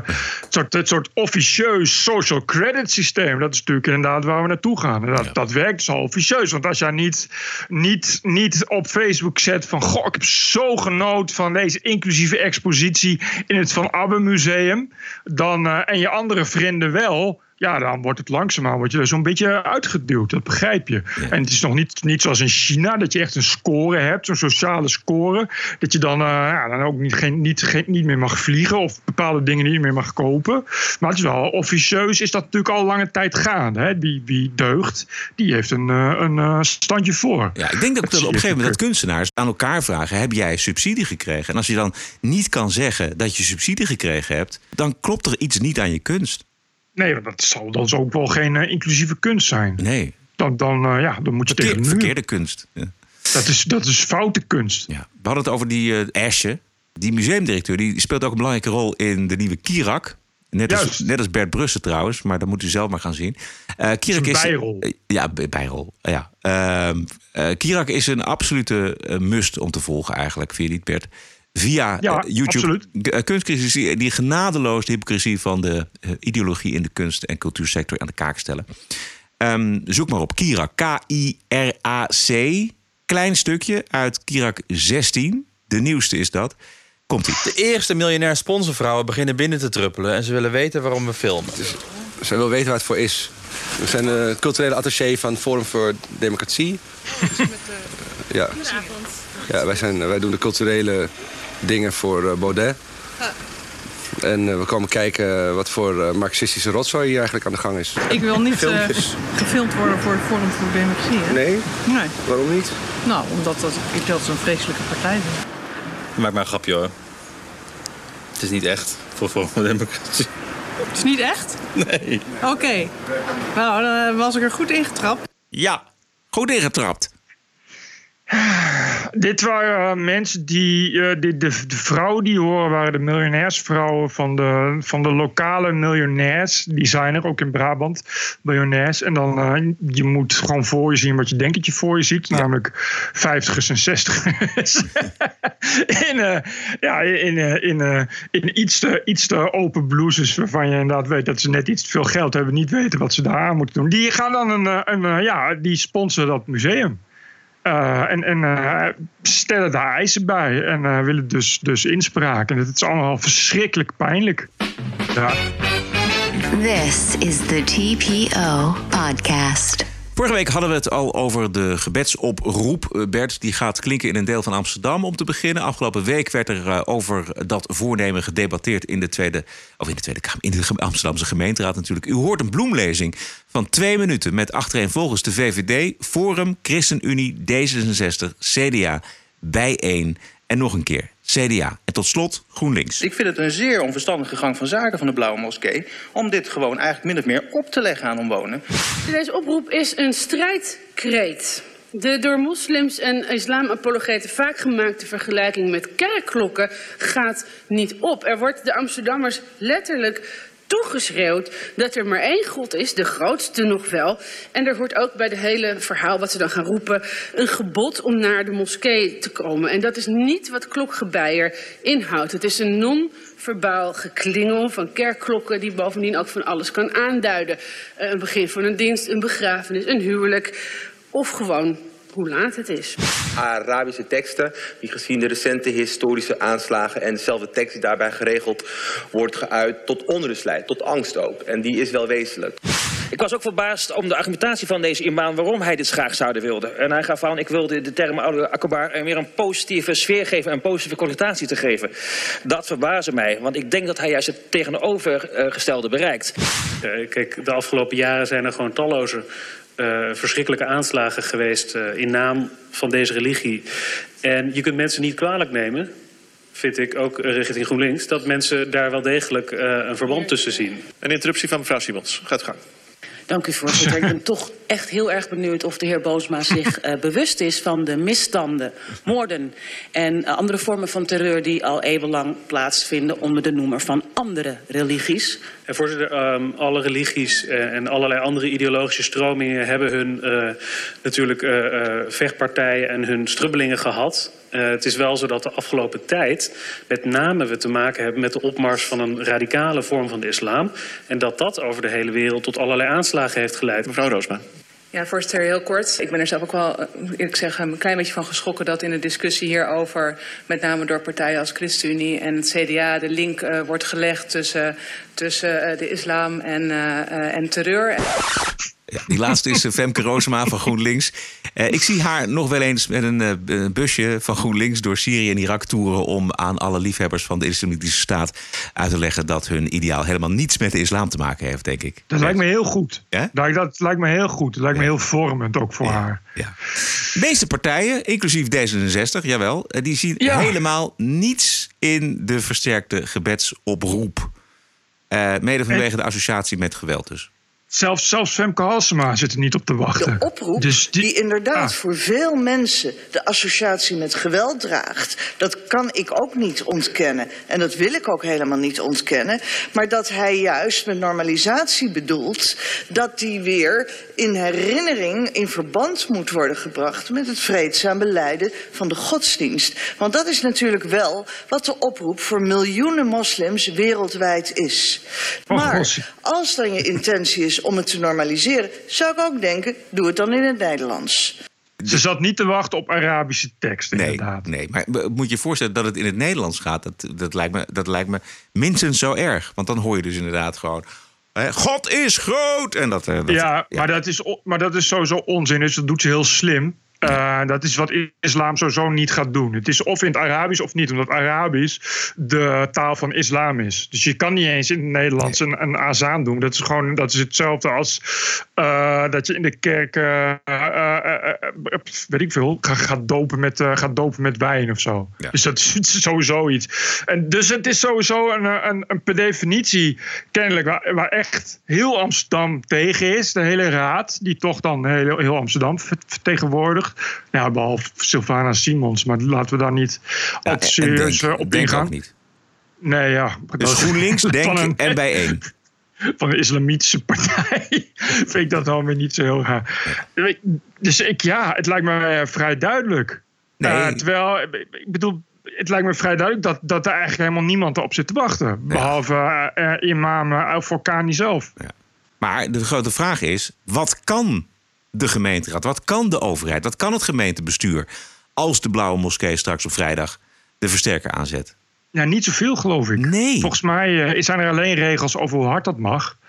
soort, het soort officieus social credit systeem. Dat is natuurlijk inderdaad waar we naartoe gaan. Dat, dat werkt dus al officieus. Want als jij niet, niet, niet op Facebook zet van... Goh, ik heb zo genoten van deze inclusieve expositie... in het Van Abbe Museum. Dan, eh, en je andere vrienden wel... Ja, dan wordt het langzaamaan word je er zo'n beetje uitgeduwd. Dat begrijp je. En het is nog niet, niet zoals in China, dat je echt een score hebt, zo'n sociale score. Dat je dan, eh, ja, dan ook niet, geen, niet, geen, niet meer mag vliegen of bepaalde dingen niet meer mag kopen. Maar het is wel officieus, is dat natuurlijk al lange tijd gaande. Hè? Wie, wie deugt, die heeft een, eh, een eh, standje voor. Ja, ik denk dat, dat op een gegeven moment dat kunstenaars aan elkaar vragen: heb jij subsidie gekregen? En als je dan niet kan zeggen dat je subsidie gekregen hebt, dan klopt er iets niet aan je kunst. Nee, dat zal dan ook wel geen eh, inclusieve kunst zijn. Nee. Dan, dan, eh, ja, dan moet je tegen de muur. Verkeerde kunst. Ja. Dat is, dat is foute kunst. Ja. We hadden het over die eh Asje. Die museumdirecteur die speelt ook een belangrijke rol in de nieuwe Kirak. Net als, net als Bert Brussen trouwens, maar dat moet u zelf maar gaan zien. Eh Kirak Een is bijrol. ja, bij- bijrol. Ja. Ehm, eh, Kirak is een absolute must om te volgen eigenlijk, vind je niet Bert? Via Ja, eh, YouTube. absoluut. Eh, kunstcritici die genadeloos de hypocrisie van de eh, ideologie in de kunst- en cultuursector aan de kaak stellen. Ehm, zoek maar op Kirak. K-I-R-A-C. Klein stukje uit Kirak 16. De nieuwste is dat. Komt-ie. De eerste miljonair sponsorvrouwen beginnen binnen te druppelen... en ze willen weten waarom we filmen. Ze wil weten waar het voor is. We zijn de het culturele attaché van Forum voor Democratie. Ja. Ja, wij, zijn, wij doen de culturele dingen voor eh, Baudet. En eh, we komen kijken wat voor eh, marxistische rotzooi hier eigenlijk aan de gang is. Ik wil niet eh, gefilmd worden voor het Forum voor Democratie. Hè? Nee? Nee. Waarom niet? Nou, omdat dat, ik dat zo'n vreselijke partij vind. Maak maar een grapje hoor. Het is niet echt voor Forum voor Democratie. Het is niet echt? Nee. Oké. Nou, dan was ik er goed ingetrapt. Ja, goed ingetrapt. Dit waren eh, mensen die. eh, de, de, de vrouwen die horen waren de miljonairsvrouwen van de, van de lokale miljonairs. Die zijn er ook in Brabant, miljonairs. En dan eh, je moet gewoon voor je zien wat je denkt dat je voor je ziet. Namelijk 50ers en 60ers. in, ja, in, in, in iets, te, iets te open blouses waarvan je inderdaad weet dat ze net iets te veel geld hebben. Niet weten wat ze daar aan moeten doen. Die gaan dan een. een ja, die sponsoren dat museum. Uh, en en uh, stellen daar eisen bij en uh, willen dus, dus inspraak. En het is allemaal verschrikkelijk pijnlijk. This is the TPO podcast. Vorige week hadden we het al over de gebedsoproep. Eh, Bert, die gaat klinken in een deel van Amsterdam om te beginnen. Afgelopen week werd er uh, over dat voornemen gedebatteerd in de Tweede, of in de Tweede Kamer, in de Amsterdamse gemeenteraad natuurlijk. U hoort een bloemlezing van twee minuten met achtereenvolgens de VVD, Forum, ChristenUnie, D66, CDA, Bijeen en nog een keer CDA. En tot slot GroenLinks. Ik vind het een zeer onverstandige gang van zaken van de Blauwe Moskee... om dit gewoon eigenlijk min of meer op te leggen aan omwonenden. Deze oproep is een strijdkreet. De door moslims en islamapologeten vaak gemaakte vergelijking met kerkklokken gaat niet op. Er wordt de Amsterdammers letterlijk toegeschreeuwd dat er maar één God is, de grootste nog wel. En er hoort ook bij het hele verhaal wat ze dan gaan roepen... een gebod om naar de moskee te komen. En dat is niet wat klokgebeier inhoudt. Het is een non-verbaal geklingel van kerkklokken... die bovendien ook van alles kan aanduiden. Uh, een begin van een dienst, een begrafenis, een huwelijk... of gewoon hoe laat het is. Arabische teksten, die gezien de recente historische aanslagen en dezelfde tekst die daarbij geregeld wordt geuit, tot onrust leidt, tot angst ook. En die is wel wezenlijk. Ik was ook verbaasd om de argumentatie van deze imam waarom hij dit graag zouden wilde. En hij gaf aan, ik wilde de term oude akkobar meer een positieve sfeer geven en een positieve connotatie te geven. Dat verbaasde mij, want ik denk dat hij juist het tegenovergestelde bereikt. Uh, kijk, de afgelopen jaren zijn er gewoon talloze verschrikkelijke aanslagen geweest uh, in naam van deze religie. En je kunt mensen niet kwalijk nemen, vind ik ook richting GroenLinks, dat mensen daar wel degelijk een verband tussen zien. Een interruptie van mevrouw Simons. Gaat gang. Dank u, voorzitter. Ik ben toch echt heel erg benieuwd of de heer Boosma zich eh, bewust is van de misstanden, moorden en eh, andere vormen van terreur die al eeuwenlang plaatsvinden onder de noemer van andere religies. En voorzitter, ehm, alle religies eh, en allerlei andere ideologische stromingen hebben hun eh, natuurlijk eh, eh, vechtpartijen en hun strubbelingen gehad. Eh, het is wel zo dat de afgelopen tijd met name we te maken hebben met de opmars van een radicale vorm van de islam. En dat dat over de hele wereld tot allerlei aanslagen heeft geleid. Mevrouw Roosma. Ja, voorzitter, heel kort. Ik ben er zelf ook wel, eh, ik eerlijk zeggen, een klein beetje van geschrokken dat in de discussie hierover, met name door partijen als ChristenUnie en het CDA, de link uh, wordt gelegd tussen, tussen uh, de islam en, uh, en terreur. Die laatste is Femke Roosma van GroenLinks. Uh, ik zie haar nog wel eens met een, uh, een, busje van GroenLinks door Syrië en Irak toeren om aan alle liefhebbers van de Islamitische Staat uit te leggen dat hun ideaal helemaal niets met de islam te maken heeft, denk ik. Dat lijkt me heel goed. Ja? Dat, dat lijkt me heel goed. Dat lijkt me heel vormend ook voor ja. haar. Ja. De meeste partijen, inclusief D66, jawel, die zien helemaal niets in de versterkte gebedsoproep. Uh, mede vanwege de associatie met geweld dus. Zelfs, zelfs Femke Halsema zit er niet op te wachten. De oproep dus die, die, inderdaad ah. voor veel mensen de associatie met geweld draagt... dat kan ik ook niet ontkennen. En dat wil ik ook helemaal niet ontkennen. Maar dat hij juist met normalisatie bedoelt... dat die weer in herinnering, in verband moet worden gebracht... met het vreedzaam beleiden van de godsdienst. Want dat is natuurlijk wel wat de oproep voor miljoenen moslims wereldwijd is. Maar als dan je intentie is om het te normaliseren, zou ik ook denken, doe het dan in het Nederlands. Ze zat niet te wachten op Arabische teksten, nee, inderdaad. Nee, maar moet je je voorstellen dat het in het Nederlands gaat? Dat, dat, lijkt me, dat lijkt me minstens zo erg. Want dan hoor je dus inderdaad gewoon... God is groot! En dat, dat ja, ja, Maar, dat is, maar dat is sowieso onzin. Dus dat doet ze heel slim. Uh, dat is wat islam sowieso niet gaat doen. Het is of in het Arabisch of niet, omdat Arabisch de taal van islam is. Dus je kan niet eens in het Nederlands een, een azaan doen. Dat is gewoon dat is hetzelfde als uh, dat je in de kerk, uh, weet ik veel, gaat dopen met, gaat dopen met wijn of zo. Ja. Dus dat is sowieso iets. En dus het is sowieso een, een, een per definitie kennelijk waar, waar, echt heel Amsterdam tegen is. De hele raad, die toch dan heel, heel Amsterdam vertegenwoordigt. Ja, behalve Sylvana Simons. Maar laten we daar niet al te serieus denk, op denk ingaan. Ook niet. Nee, ja. Dus GroenLinks, Denk een, en bijeen. Van de islamitische partij vind ik dat dan weer niet zo heel raar. Dus ik, ja, het lijkt me vrij duidelijk. Nee. Uh, terwijl, ik bedoel, het lijkt me vrij duidelijk dat, dat er eigenlijk helemaal niemand op zit te wachten. Ja. Behalve uh, imam Al-Furkani zelf. Ja. Maar de grote vraag is, wat kan de gemeenteraad? Wat kan de overheid? Wat kan het gemeentebestuur als de Blauwe Moskee straks op vrijdag de versterker aanzet? Ja, niet zoveel geloof ik. Nee. Volgens mij uh, zijn er alleen regels over hoe hard dat mag.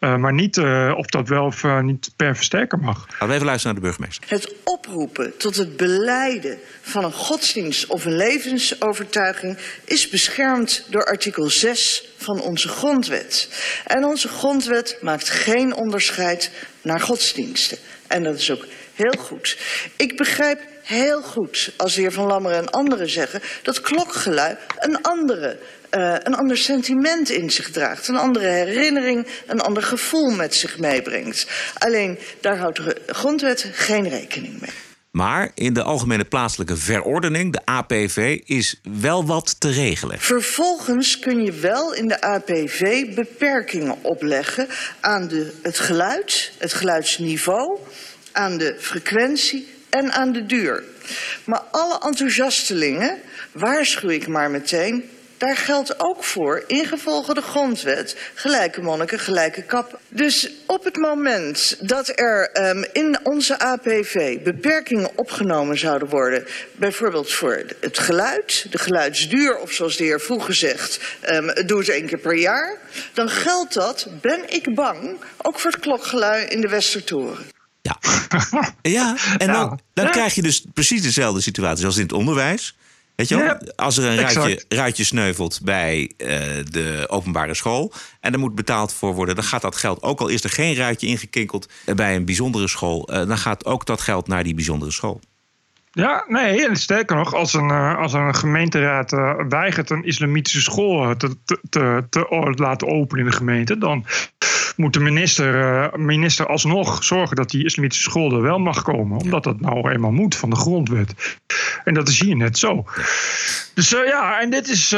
Uh, maar niet uh, of dat wel of uh, niet per versterker mag. Laten we even luisteren naar de burgemeester. Het oproepen tot het beleiden van een godsdienst of een levensovertuiging is beschermd door artikel 6 van onze grondwet. En onze grondwet maakt geen onderscheid naar godsdiensten. En dat is ook heel goed. Ik begrijp heel goed als de heer Van Lammeren en anderen zeggen dat klokgelui een andere uh, een ander sentiment in zich draagt. Een andere herinnering, een ander gevoel met zich meebrengt. Alleen daar houdt de grondwet geen rekening mee. Maar in de Algemene Plaatselijke Verordening, de APV, is wel wat te regelen. Vervolgens kun je wel in de APV beperkingen opleggen aan de, het geluid, het geluidsniveau, aan de frequentie en aan de duur. Maar alle enthousiastelingen, waarschuw ik maar meteen, daar geldt ook voor, ingevolge de grondwet, gelijke monniken, gelijke kappen. Dus op het moment dat er um, in onze APV beperkingen opgenomen zouden worden, bijvoorbeeld voor het geluid, de geluidsduur, of zoals de heer vroeger zegt, um, doe het één keer per jaar, dan geldt dat, ben ik bang, ook voor het klokgelui in de Westertoren. Ja, ja en dan, nou, dan ja. krijg je dus precies dezelfde situatie als in het onderwijs. Weet je? Ja, Als er een ruitje, ruitje, sneuvelt bij uh, de openbare school en er moet betaald voor worden, dan gaat dat geld, ook al is er geen ruitje ingekinkeld bij een bijzondere school, uh, dan gaat ook dat geld naar die bijzondere school. Ja, nee, en sterker nog, als een, eh, als een gemeenteraad eh, weigert een islamitische school eh, te, te, te, te laten openen in de gemeente, dan moet de minister, minister alsnog zorgen dat die islamitische school er wel mag komen. Omdat dat nou eenmaal moet van de grondwet. En dat is hier net zo. Dus ja, en dit is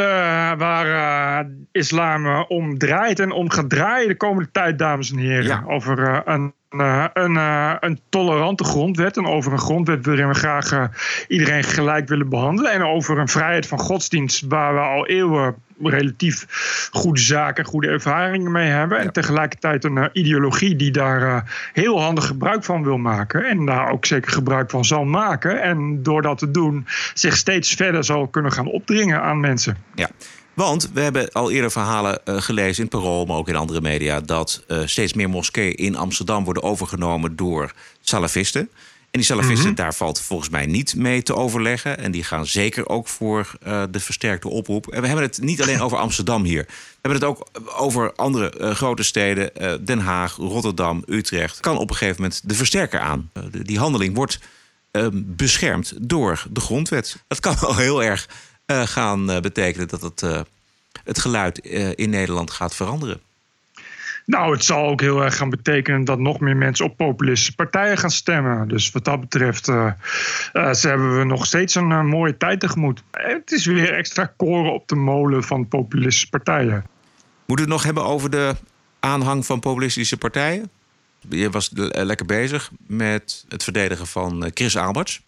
waar islam om draait en om gaat draaien de komende tijd, dames en heren. Over een, eh, een, eh, een tolerante grondwet en over een grondwet waarin we graag eh, iedereen gelijk willen behandelen. En over een vrijheid van godsdienst waar we al eeuwen relatief goede zaken, goede ervaringen mee hebben. En tegelijkertijd een eh, ideologie die daar eh, heel handig gebruik van wil maken. En daar ook zeker gebruik van zal maken. En door dat te doen zich steeds verder zal kunnen gaan opdringen aan mensen. Ja. Want we hebben al eerder verhalen eh, gelezen in Parool, maar ook in andere media, dat eh, steeds meer moskeeën in Amsterdam worden overgenomen door salafisten. En die salafisten, Mhm. daar valt volgens mij niet mee te overleggen. En die gaan zeker ook voor eh, de versterkte oproep. En we hebben het niet alleen over Amsterdam hier. We hebben het ook over andere grote steden. Den Haag, Rotterdam, Utrecht. Kan op een gegeven moment de versterker aan. Die handeling wordt eh, beschermd door de grondwet. Dat kan wel heel erg gaan eh, betekenen dat het, eh, het geluid eh, in Nederland gaat veranderen. Nou, het zal ook heel erg gaan betekenen dat nog meer mensen op populistische partijen gaan stemmen. Dus wat dat betreft eh, eh, ze hebben we nog steeds een eh, mooie tijd tegemoet. Eh, Het is weer extra koren op de molen van populistische partijen. Moeten we het nog hebben over de aanhang van populistische partijen? Je was eh, lekker bezig met het verdedigen van eh, Chris Alberts.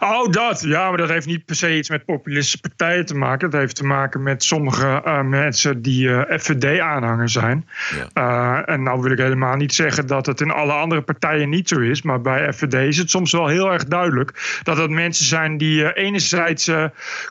Oh, dat. Ja, maar dat heeft niet per se iets met populistische partijen te maken. Dat heeft te maken met sommige eh, mensen die eh, FVD-aanhanger zijn. Eh, en nou wil ik helemaal niet zeggen dat het in alle andere partijen niet zo is. Maar bij FVD is het soms wel heel erg duidelijk dat het mensen zijn die enerzijds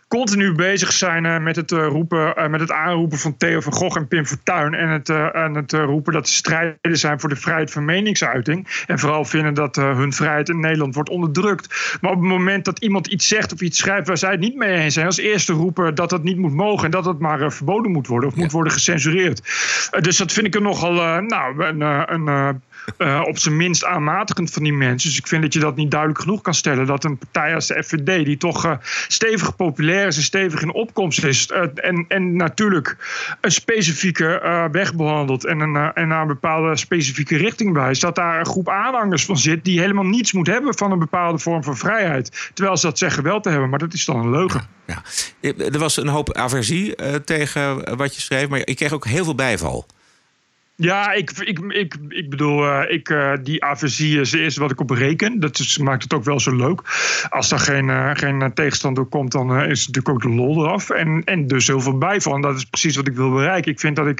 continu bezig zijn met, het, roepen, met het aanroepen van Theo van Gogh en Pim Fortuyn. En het, en het roepen dat ze strijden zijn voor de vrijheid van meningsuiting. En vooral vinden dat hun vrijheid in Nederland wordt onderdrukt. Maar op het moment dat iemand iets zegt of iets schrijft waar zij het niet mee eens zijn, als eerste roepen dat dat niet moet mogen en dat het maar eh, verboden moet worden of moet worden gecensureerd. Eh, dus dat vind ik er nogal uh, nou, een, een uh, op zijn minst aanmatigend van die mensen. Dus ik vind dat je dat niet duidelijk genoeg kan stellen. Dat een partij als de FVD, die toch uh, stevig populair is en stevig in opkomst is. Uh, en, en natuurlijk een specifieke weg behandelt en, een, en naar een bepaalde specifieke richting wijst. Dat daar een groep aanhangers van zit die helemaal niets moet hebben van een bepaalde vorm van vrijheid. Terwijl ze dat zeggen wel te hebben, maar dat is dan een leugen. Ja. Er was een hoop aversie tegen wat je schreef, maar ik kreeg ook heel veel bijval. Ja, ik, ik, ik, ik bedoel, uh, ik, uh, die aversie is eerst wat ik op reken. Dat is, maakt het ook wel zo leuk. Als er geen, uh, geen tegenstander komt, dan is natuurlijk ook de lol eraf. En, en dus heel veel bijval. En dat is precies wat ik wil bereiken. Ik vind dat ik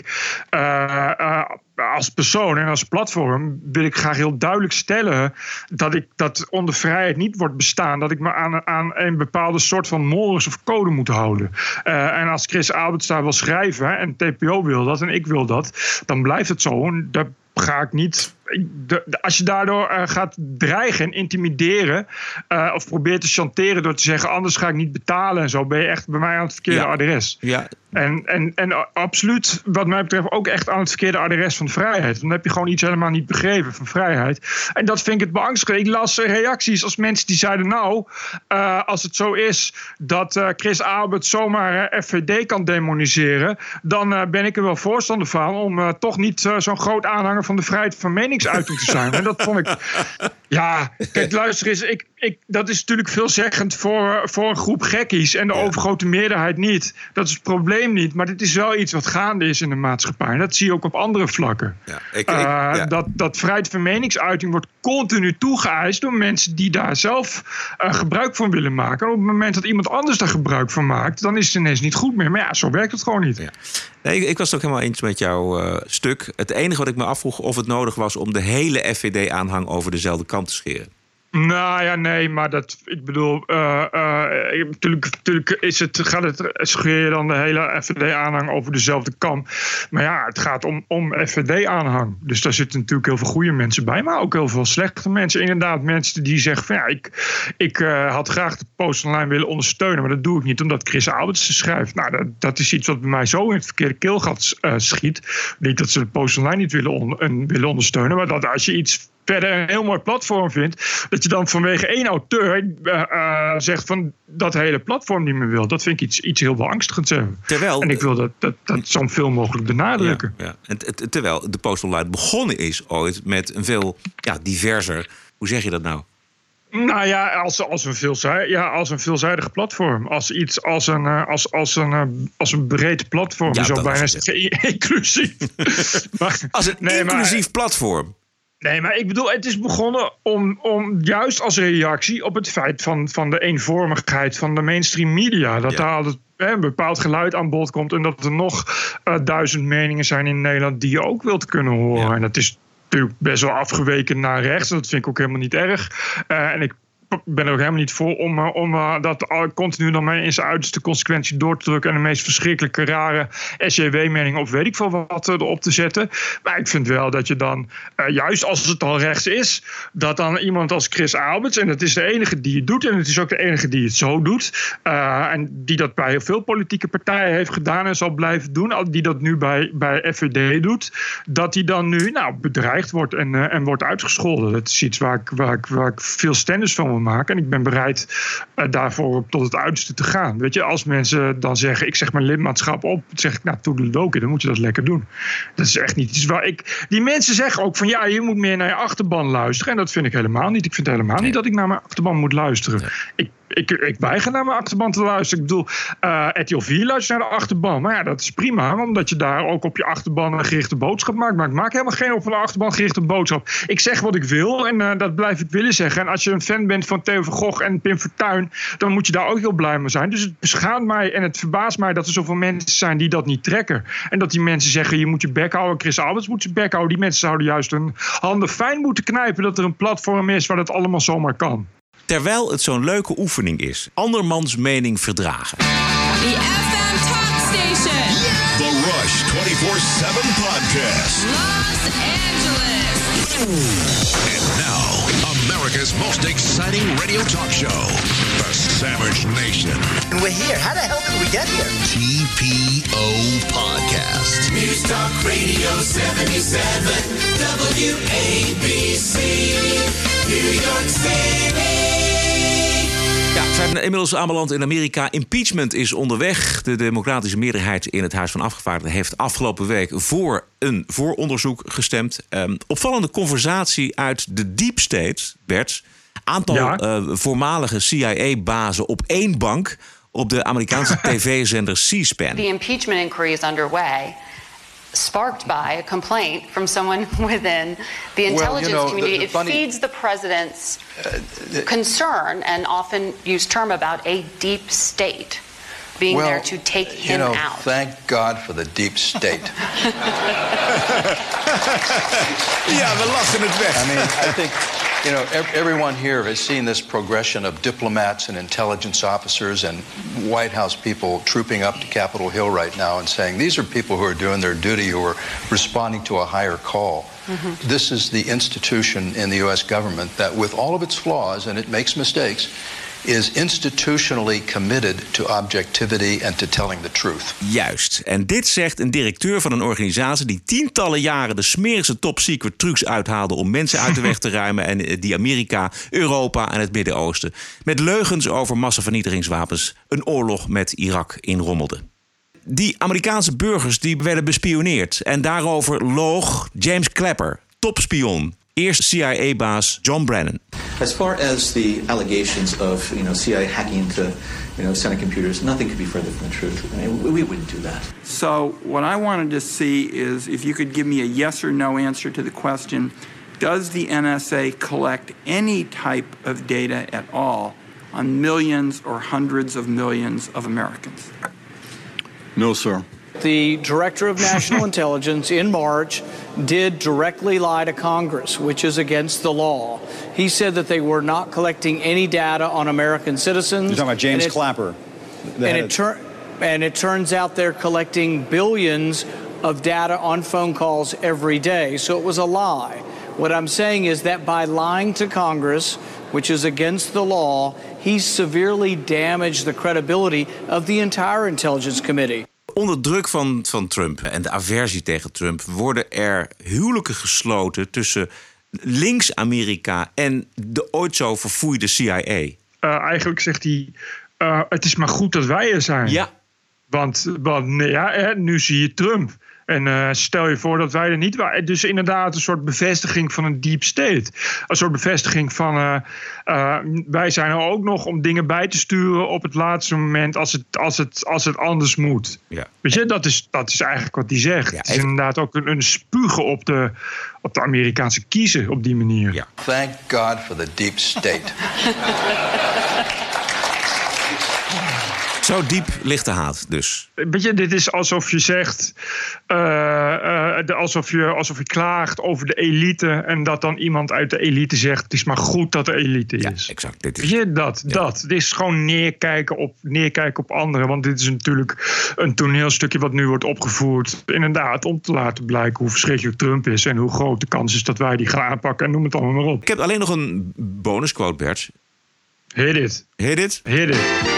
als persoon en als platform wil ik graag heel duidelijk stellen dat ik dat onder vrijheid niet wordt bestaan. Dat ik me aan, aan een bepaalde soort van morus of code moet houden. Uh, en als Chris Alberts daar wil schrijven en TPO wil dat en ik wil dat, dan blijft het zo. En daar ga ik niet. De, de, als je daardoor uh, gaat dreigen en intimideren. Uh, of probeert te chanteren door te zeggen: anders ga ik niet betalen en zo. ben je echt bij mij aan het verkeerde ja. adres. Ja. En, en, en absoluut, wat mij betreft, ook echt aan het verkeerde adres van vrijheid. Dan heb je gewoon iets helemaal niet begrepen van vrijheid. En dat vind ik het beangstigend. Ik las reacties als mensen die zeiden: Nou, uh, als het zo is dat Chris Albert zomaar FVD kan demoniseren. dan ben ik er wel voorstander van om toch niet zo'n groot aanhanger van de vrijheid van meningsuiting te zijn. En dat vond ik. Ja, kijk, luister eens. Ik, ik, dat is natuurlijk veelzeggend voor, voor een groep gekkies. En de overgrote meerderheid niet. Dat is het probleem niet. Maar dit is wel iets wat gaande is in de maatschappij. En dat zie je ook op andere vlakken. Ja, ik, ik, ja. dat, dat vrijheid van meningsuiting wordt continu toegeëist door mensen die daar zelf uh, gebruik van willen maken. En op het moment dat iemand anders daar gebruik van maakt, dan is het ineens niet goed meer. Maar ja, zo werkt het gewoon niet. Ja. Nee, ik, ik, was het ook helemaal eens met jouw uh, stuk. Het enige wat ik me afvroeg of het nodig was om de hele FVD-aanhang over dezelfde kant te scheren. Nou ja, nee, maar dat, ik bedoel, uh, uh, natuurlijk, natuurlijk is het, gaat het, scheer je dan de hele FVD-aanhang over dezelfde kam. Maar ja, het gaat om, om FVD-aanhang. Dus daar zitten natuurlijk heel veel goede mensen bij, maar ook heel veel slechte mensen. Inderdaad, mensen die zeggen ja, ik, ik uh, had graag de post online willen ondersteunen, maar dat doe ik niet omdat Chris Alberts schrijft. Nou, dat, dat is iets wat bij mij zo in het verkeerde keelgat schiet. Niet dat ze de post online niet willen, on, willen ondersteunen, maar dat als je iets verder een heel mooi platform vindt, dat je dan vanwege één auteur eh, eh, zegt van dat hele platform niet meer wil. Dat vind ik iets, iets heel beangstigends hebben. Terwijl, en ik wil dat, dat, dat zo veel mogelijk benadrukken. Ja, ja. En terwijl de Postal Light begonnen is ooit met een veel ja, diverser. Hoe zeg je dat nou? Nou ja, als, als, een veelzij, ja, als een veelzijdig platform. Als iets als een, eh, als, als een, als een breed platform. Ja, was bijna het, inclusief. Maar- Als een nee, maar- inclusief platform. Nee, maar ik bedoel, het is begonnen om, om juist als reactie op het feit van, van de eenvormigheid van de mainstream media. Dat daar altijd hè, een bepaald geluid aan bod komt en dat er nog eh, duizend meningen zijn in Nederland die je ook wilt kunnen horen. En dat is natuurlijk best wel afgeweken naar rechts. En dat vind ik ook helemaal niet erg. Eh, en ik ben er ook helemaal niet voor om, eh, om eh, dat al continu dan maar in zijn uiterste consequentie door te drukken en de meest verschrikkelijke rare SJW-mening of weet ik veel wat eh, erop te zetten. Maar ik vind wel dat je dan, eh, juist als het al rechts is, dat dan iemand als Chris Alberts, en dat is de enige die het doet en het is ook de enige die het zo doet, eh, en die dat bij heel veel politieke partijen heeft gedaan en zal blijven doen, die dat nu bij, bij FVD doet, dat die dan nu nou, bedreigd wordt en, eh, en wordt uitgescholden. Dat is iets waar ik, waar ik, waar ik veel standards van maken. En ik ben bereid eh, daarvoor tot het uiterste te gaan. Weet je, als mensen dan zeggen: ik zeg mijn lidmaatschap op, dan zeg ik: nou, toedeledokie, dan moet je dat lekker doen. Dat is echt niet iets waar ik. Die mensen zeggen ook van ja, je moet meer naar je achterban luisteren. En dat vind ik helemaal niet. Ik vind helemaal niet dat ik naar mijn achterban moet luisteren. Ik, ik, ik weiger naar mijn achterban te luisteren. Ik bedoel, eh RTL 4 luistert naar de achterban. Maar ja, dat is prima, omdat je daar ook op je achterban een gerichte boodschap maakt. Maar ik maak helemaal geen op een achterban gerichte boodschap. Ik zeg wat ik wil en eh, dat blijf ik willen zeggen. En als je een fan bent van Theo van Gogh en Pim Fortuyn, dan moet je daar ook heel blij mee zijn. Dus het beschaamt mij en het verbaast mij dat er zoveel mensen zijn die dat niet trekken. En dat die mensen zeggen, je moet je bek houden. Chris Alberts moet zijn bek houden. Die mensen zouden juist hun handen fijn moeten knijpen dat er een platform is waar dat allemaal zomaar kan. Terwijl het zo'n leuke oefening is. Andermans mening verdragen. The FM Talk Station. The Rush 24 7 Podcast. Los Angeles. And now, America's most exciting radio talk show, The Savage Nation. And we're here. How the hell did we get here? TPO Podcast. News Talk Radio 77. WABC. New York City. Ja, we zijn inmiddels aanbeland in Amerika. Impeachment is onderweg. De democratische meerderheid in het Huis van Afgevaardigden heeft afgelopen week voor een vooronderzoek gestemd. Ehm, opvallende conversatie uit de Deep State, Bert. Aantal Ja. eh, voormalige CIA-bazen op één bank op de Amerikaanse tv-zender C-SPAN. The impeachment inquiry is underway, sparked by a complaint from someone within the intelligence know, community. the it funny- feeds the president's uh, concern and often used term about a deep state being well, there to take you know, out. thank God for the deep state. ja, we lachen het weg. I mean, I think, you know, everyone here has seen this progression of diplomats and intelligence officers and White House people trooping up to Capitol Hill right now and saying these are people who are doing their duty, who are responding to a higher call. Mm-hmm. This is the institution in the U.S. government that, with all of its flaws, and it makes mistakes, is institutionally committed to objectivity and to telling the truth. Juist. En dit zegt een directeur van een organisatie die tientallen jaren de smerigste top-secret trucs uithaalde om mensen uit de weg te ruimen en eh, die Amerika, Europa en het Midden-Oosten met leugens over massavernietigingswapens een oorlog met Irak inrommelde. Die Amerikaanse burgers die werden bespioneerd en daarover loog James Clapper, topspion, eerst CIA-baas John Brennan. As far as the allegations of you know CIA hacking into you know Senate computers, nothing could be further from the truth. I mean, we, we wouldn't do that. So, what I wanted to see is if you could give me a yes or no answer to the question Does the NSA collect any type of data at all on millions or hundreds of millions of Americans? No, sir. The Director of National Intelligence in March did directly lie to Congress, which is against the law. He said that they were not collecting any data on American citizens. You're talking about James and it- Clapper. And it, tur- and it turns out they're collecting billions of data on phone calls every day. So it was a lie. What I'm saying is that by lying to Congress, which is against the law, he severely damaged the credibility of the entire Intelligence Committee. Onder druk van, van Trump en de aversie tegen Trump worden er huwelijken gesloten tussen links-Amerika en de ooit zo verfoeide CIA? Eh, eigenlijk zegt hij, eh, het is maar goed dat wij er zijn. Ja. Want, want ja, hè, nu zie je Trump. En eh, stel je voor dat wij er niet waren. Dus inderdaad een soort bevestiging van een deep state. Een soort bevestiging van eh, eh, wij zijn er ook nog om dingen bij te sturen op het laatste moment als het, als het, als het anders moet. Ja. Weet je, dat is, dat is eigenlijk wat hij zegt. het is inderdaad ook een, een spugen op de, op de Amerikaanse kiezer op die manier. Thank God for the deep state. Zo diep ligt de haat dus. Weet je, dit is alsof je zegt, eh, eh, de- alsof, je, alsof je klaagt over de elite en dat dan iemand uit de elite zegt, het is maar goed dat de elite is. exact. Dit Weet je, dat, dat. Dit is gewoon neerkijken op, neerkijken op anderen, want dit is natuurlijk een toneelstukje wat nu wordt opgevoerd, inderdaad, om te laten blijken hoe verschrikkelijk Trump is en hoe groot de kans is dat wij die gaan aanpakken en noem het allemaal maar op. Ik heb alleen nog een bonusquote, Bert. Hit it. Hit it? Hit it.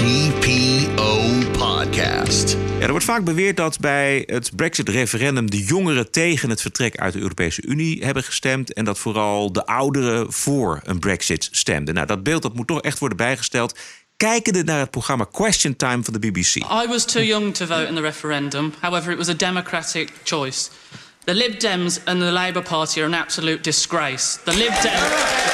TPO Podcast. Ja, er wordt vaak beweerd dat bij het Brexit-referendum de jongeren tegen het vertrek uit de Europese Unie hebben gestemd. En dat vooral de ouderen voor een Brexit stemden. Nou, dat beeld dat moet toch echt worden bijgesteld. Kijkende naar het programma Question Time van de BBC. I was too young to vote in the referendum. However, it was a democratic choice. The Lib Dems and the Labour Party are an absolute disgrace. The Lib Dems.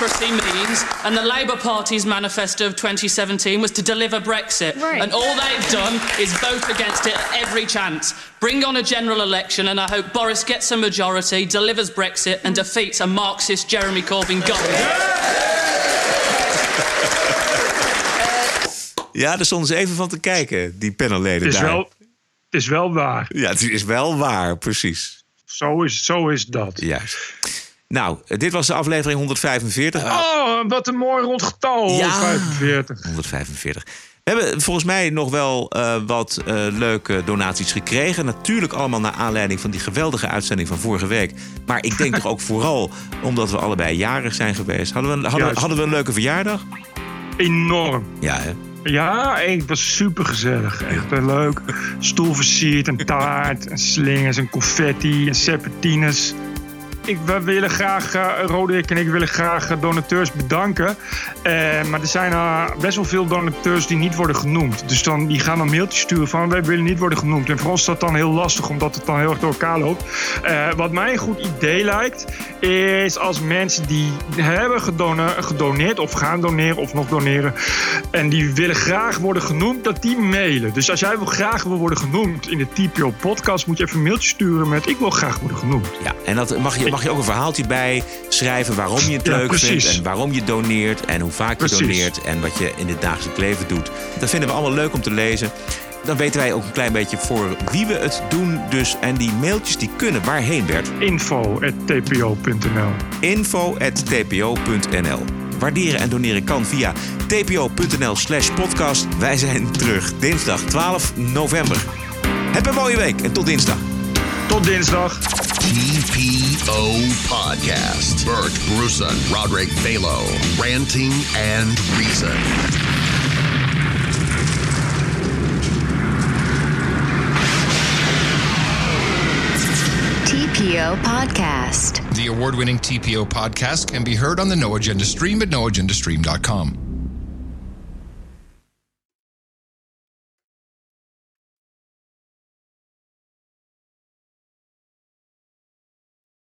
Democracy means, and the Labour Party's manifesto of 2017 was to deliver Brexit. And all they've done is vote against it at every chance. Bring on a general election, and I hope Boris gets a majority, delivers Brexit, and defeats a Marxist Jeremy Corbyn government. Ja, daar stonden ze even van te kijken, die panelleden Het is, daar. wel, het is wel waar. Ja, het is wel waar, precies. Zo is, zo is dat. Juist. Nou, dit was de aflevering 145. Oh, wat een mooi rond getal. Ja. 45. 145. We hebben volgens mij nog wel eh, wat eh, leuke donaties gekregen. Natuurlijk allemaal naar aanleiding van die geweldige uitzending van vorige week. Maar ik denk toch ook vooral omdat we allebei jarig zijn geweest. Hadden we, hadden, we een leuke verjaardag? Enorm. Ja, hè? Ja, het was super gezellig. Echt eh, leuk. Stoel versierd, een taart, en slingers, en confetti, en serpentines. Ik, we willen graag, eh Roderick en ik willen graag eh, donateurs bedanken. Eh, maar er zijn best wel veel donateurs die niet worden genoemd. Dus dan, die gaan dan mailtjes sturen van wij willen niet worden genoemd. En voor ons is dat dan heel lastig, omdat het dan heel erg door elkaar loopt. Wat mij een goed idee lijkt, is als mensen die hebben gedone- gedoneerd of gaan doneren of nog doneren. En die willen graag worden genoemd, dat die mailen. Dus als jij wil graag wil worden genoemd in de TPO podcast, moet je even een mailtje sturen met ik wil graag worden genoemd. Ja, en dat mag je, mag je ook een verhaaltje bij schrijven waarom je het Ja, leuk precies. vindt en waarom je doneert en hoe vaak je Precies. doneert en wat je in het dagelijks leven doet. Dat vinden we allemaal leuk om te lezen. Dan weten wij ook een klein beetje voor wie we het doen. Dus, en die mailtjes die kunnen waarheen, Bert? Info.tpo.nl info.tpo.nl Waarderen en doneren kan via tpo.nl slash podcast. Wij zijn terug dinsdag 12 november. Heb een mooie week en tot dinsdag. Tot dinsdag. TPO Podcast. Bert Bruson, Roderick Balo, ranting and reason. TPO Podcast. The award winning TPO podcast can be heard on the No Agenda stream at noagendastream.com.